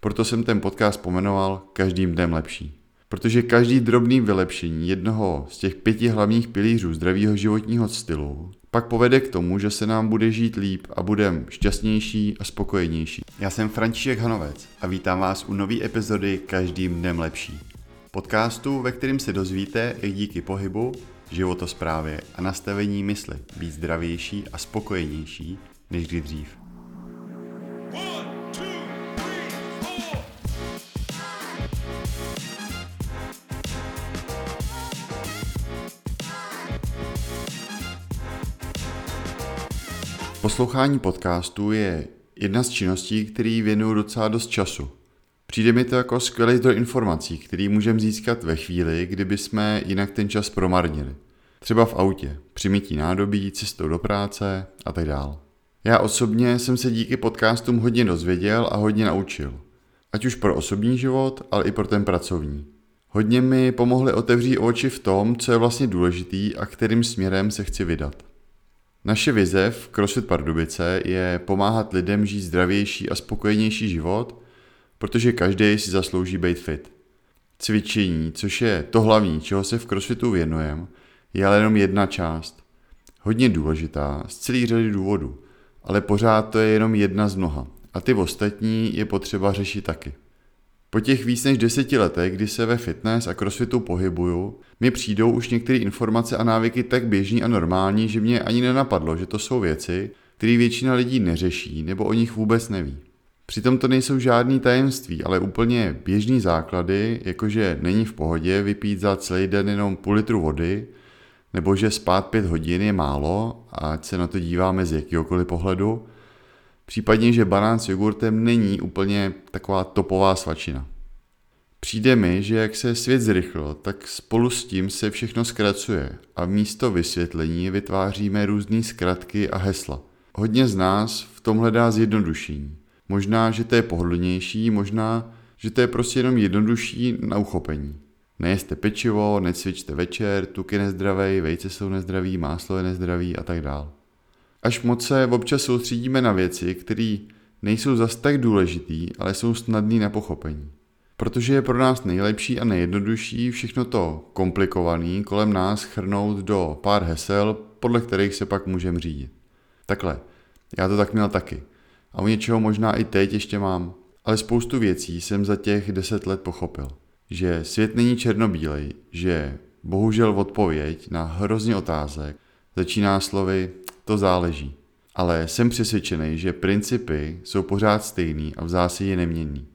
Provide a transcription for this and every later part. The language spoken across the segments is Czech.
Proto jsem ten podcast pomenoval Každým dnem lepší. Protože každý drobný vylepšení jednoho z těch pěti hlavních pilířů zdravého životního stylu pak povede k tomu, že se nám bude žít líp a budeme šťastnější a spokojenější. Já jsem František Hanovec a vítám vás u nové epizody Každým dnem lepší. Podcastu, ve kterém se dozvíte, jak díky pohybu, životosprávě a nastavení mysli být zdravější a spokojenější než kdy dřív. Poslouchání podcastu je jedna z činností, který věnuju docela dost času. Přijde mi to jako skvělý zdroj informací, který můžeme získat ve chvíli, kdyby jsme jinak ten čas promarnili. Třeba v autě, při mytí nádobí, cestou do práce a tak dál. Já osobně jsem se díky podcastům hodně dozvěděl a hodně naučil. Ať už pro osobní život, ale i pro ten pracovní. Hodně mi pomohly otevřít oči v tom, co je vlastně důležitý a kterým směrem se chci vydat. Naše vize v CrossFit Pardubice je pomáhat lidem žít zdravější a spokojenější život, protože každý si zaslouží být fit. Cvičení, což je to hlavní, čeho se v CrossFitu věnujeme, je ale jenom jedna část. Hodně důležitá, z celý řady důvodů, ale pořád to je jenom jedna z mnoha a ty ostatní je potřeba řešit taky. Po těch víc než deseti letech, kdy se ve fitness a crossfitu pohybuju, mi přijdou už některé informace a návyky tak běžní a normální, že mě ani nenapadlo, že to jsou věci, které většina lidí neřeší nebo o nich vůbec neví. Přitom to nejsou žádný tajemství, ale úplně běžný základy, jakože není v pohodě vypít za celý den jenom půl litru vody, nebo že spát pět hodin je málo, ať se na to díváme z jakýhokoliv pohledu, Případně, že banán s jogurtem není úplně taková topová svačina. Přijde mi, že jak se svět zrychl, tak spolu s tím se všechno zkracuje a místo vysvětlení vytváříme různé zkratky a hesla. Hodně z nás v tom hledá zjednodušení. Možná, že to je pohodlnější, možná, že to je prostě jenom jednodušší na uchopení. Nejeste pečivo, necvičte večer, tuk je nezdravý, vejce jsou nezdraví, máslo je nezdravý a tak dále. Až moc se občas soustředíme na věci, které nejsou zas tak důležitý, ale jsou snadný na pochopení. Protože je pro nás nejlepší a nejjednodušší všechno to komplikovaný kolem nás chrnout do pár hesel, podle kterých se pak můžeme řídit. Takhle, já to tak měl taky. A u něčeho možná i teď ještě mám. Ale spoustu věcí jsem za těch deset let pochopil. Že svět není černobílej, že bohužel odpověď na hrozně otázek začíná slovy to záleží. Ale jsem přesvědčený, že principy jsou pořád stejný a v zásadě nemění.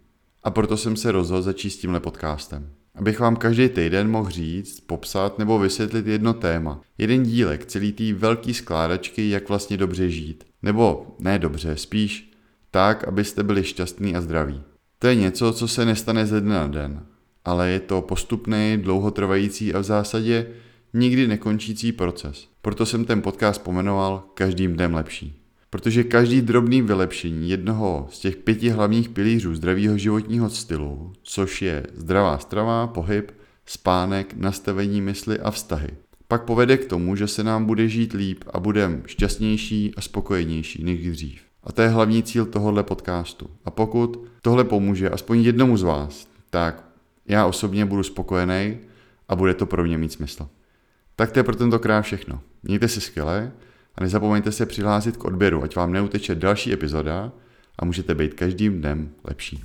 A proto jsem se rozhodl začít s tímhle podcastem. Abych vám každý týden mohl říct, popsat nebo vysvětlit jedno téma. Jeden dílek celý té velký skládačky, jak vlastně dobře žít. Nebo ne dobře, spíš tak, abyste byli šťastní a zdraví. To je něco, co se nestane ze dne na den, ale je to postupný, dlouhotrvající a v zásadě nikdy nekončící proces. Proto jsem ten podcast pomenoval Každým dnem lepší. Protože každý drobný vylepšení jednoho z těch pěti hlavních pilířů zdravého životního stylu, což je zdravá strava, pohyb, spánek, nastavení mysli a vztahy, pak povede k tomu, že se nám bude žít líp a budeme šťastnější a spokojenější než dřív. A to je hlavní cíl tohohle podcastu. A pokud tohle pomůže aspoň jednomu z vás, tak já osobně budu spokojený a bude to pro mě mít smysl. Tak to je pro tentokrát všechno. Mějte se skvěle a nezapomeňte se přihlásit k odběru, ať vám neuteče další epizoda a můžete být každým dnem lepší.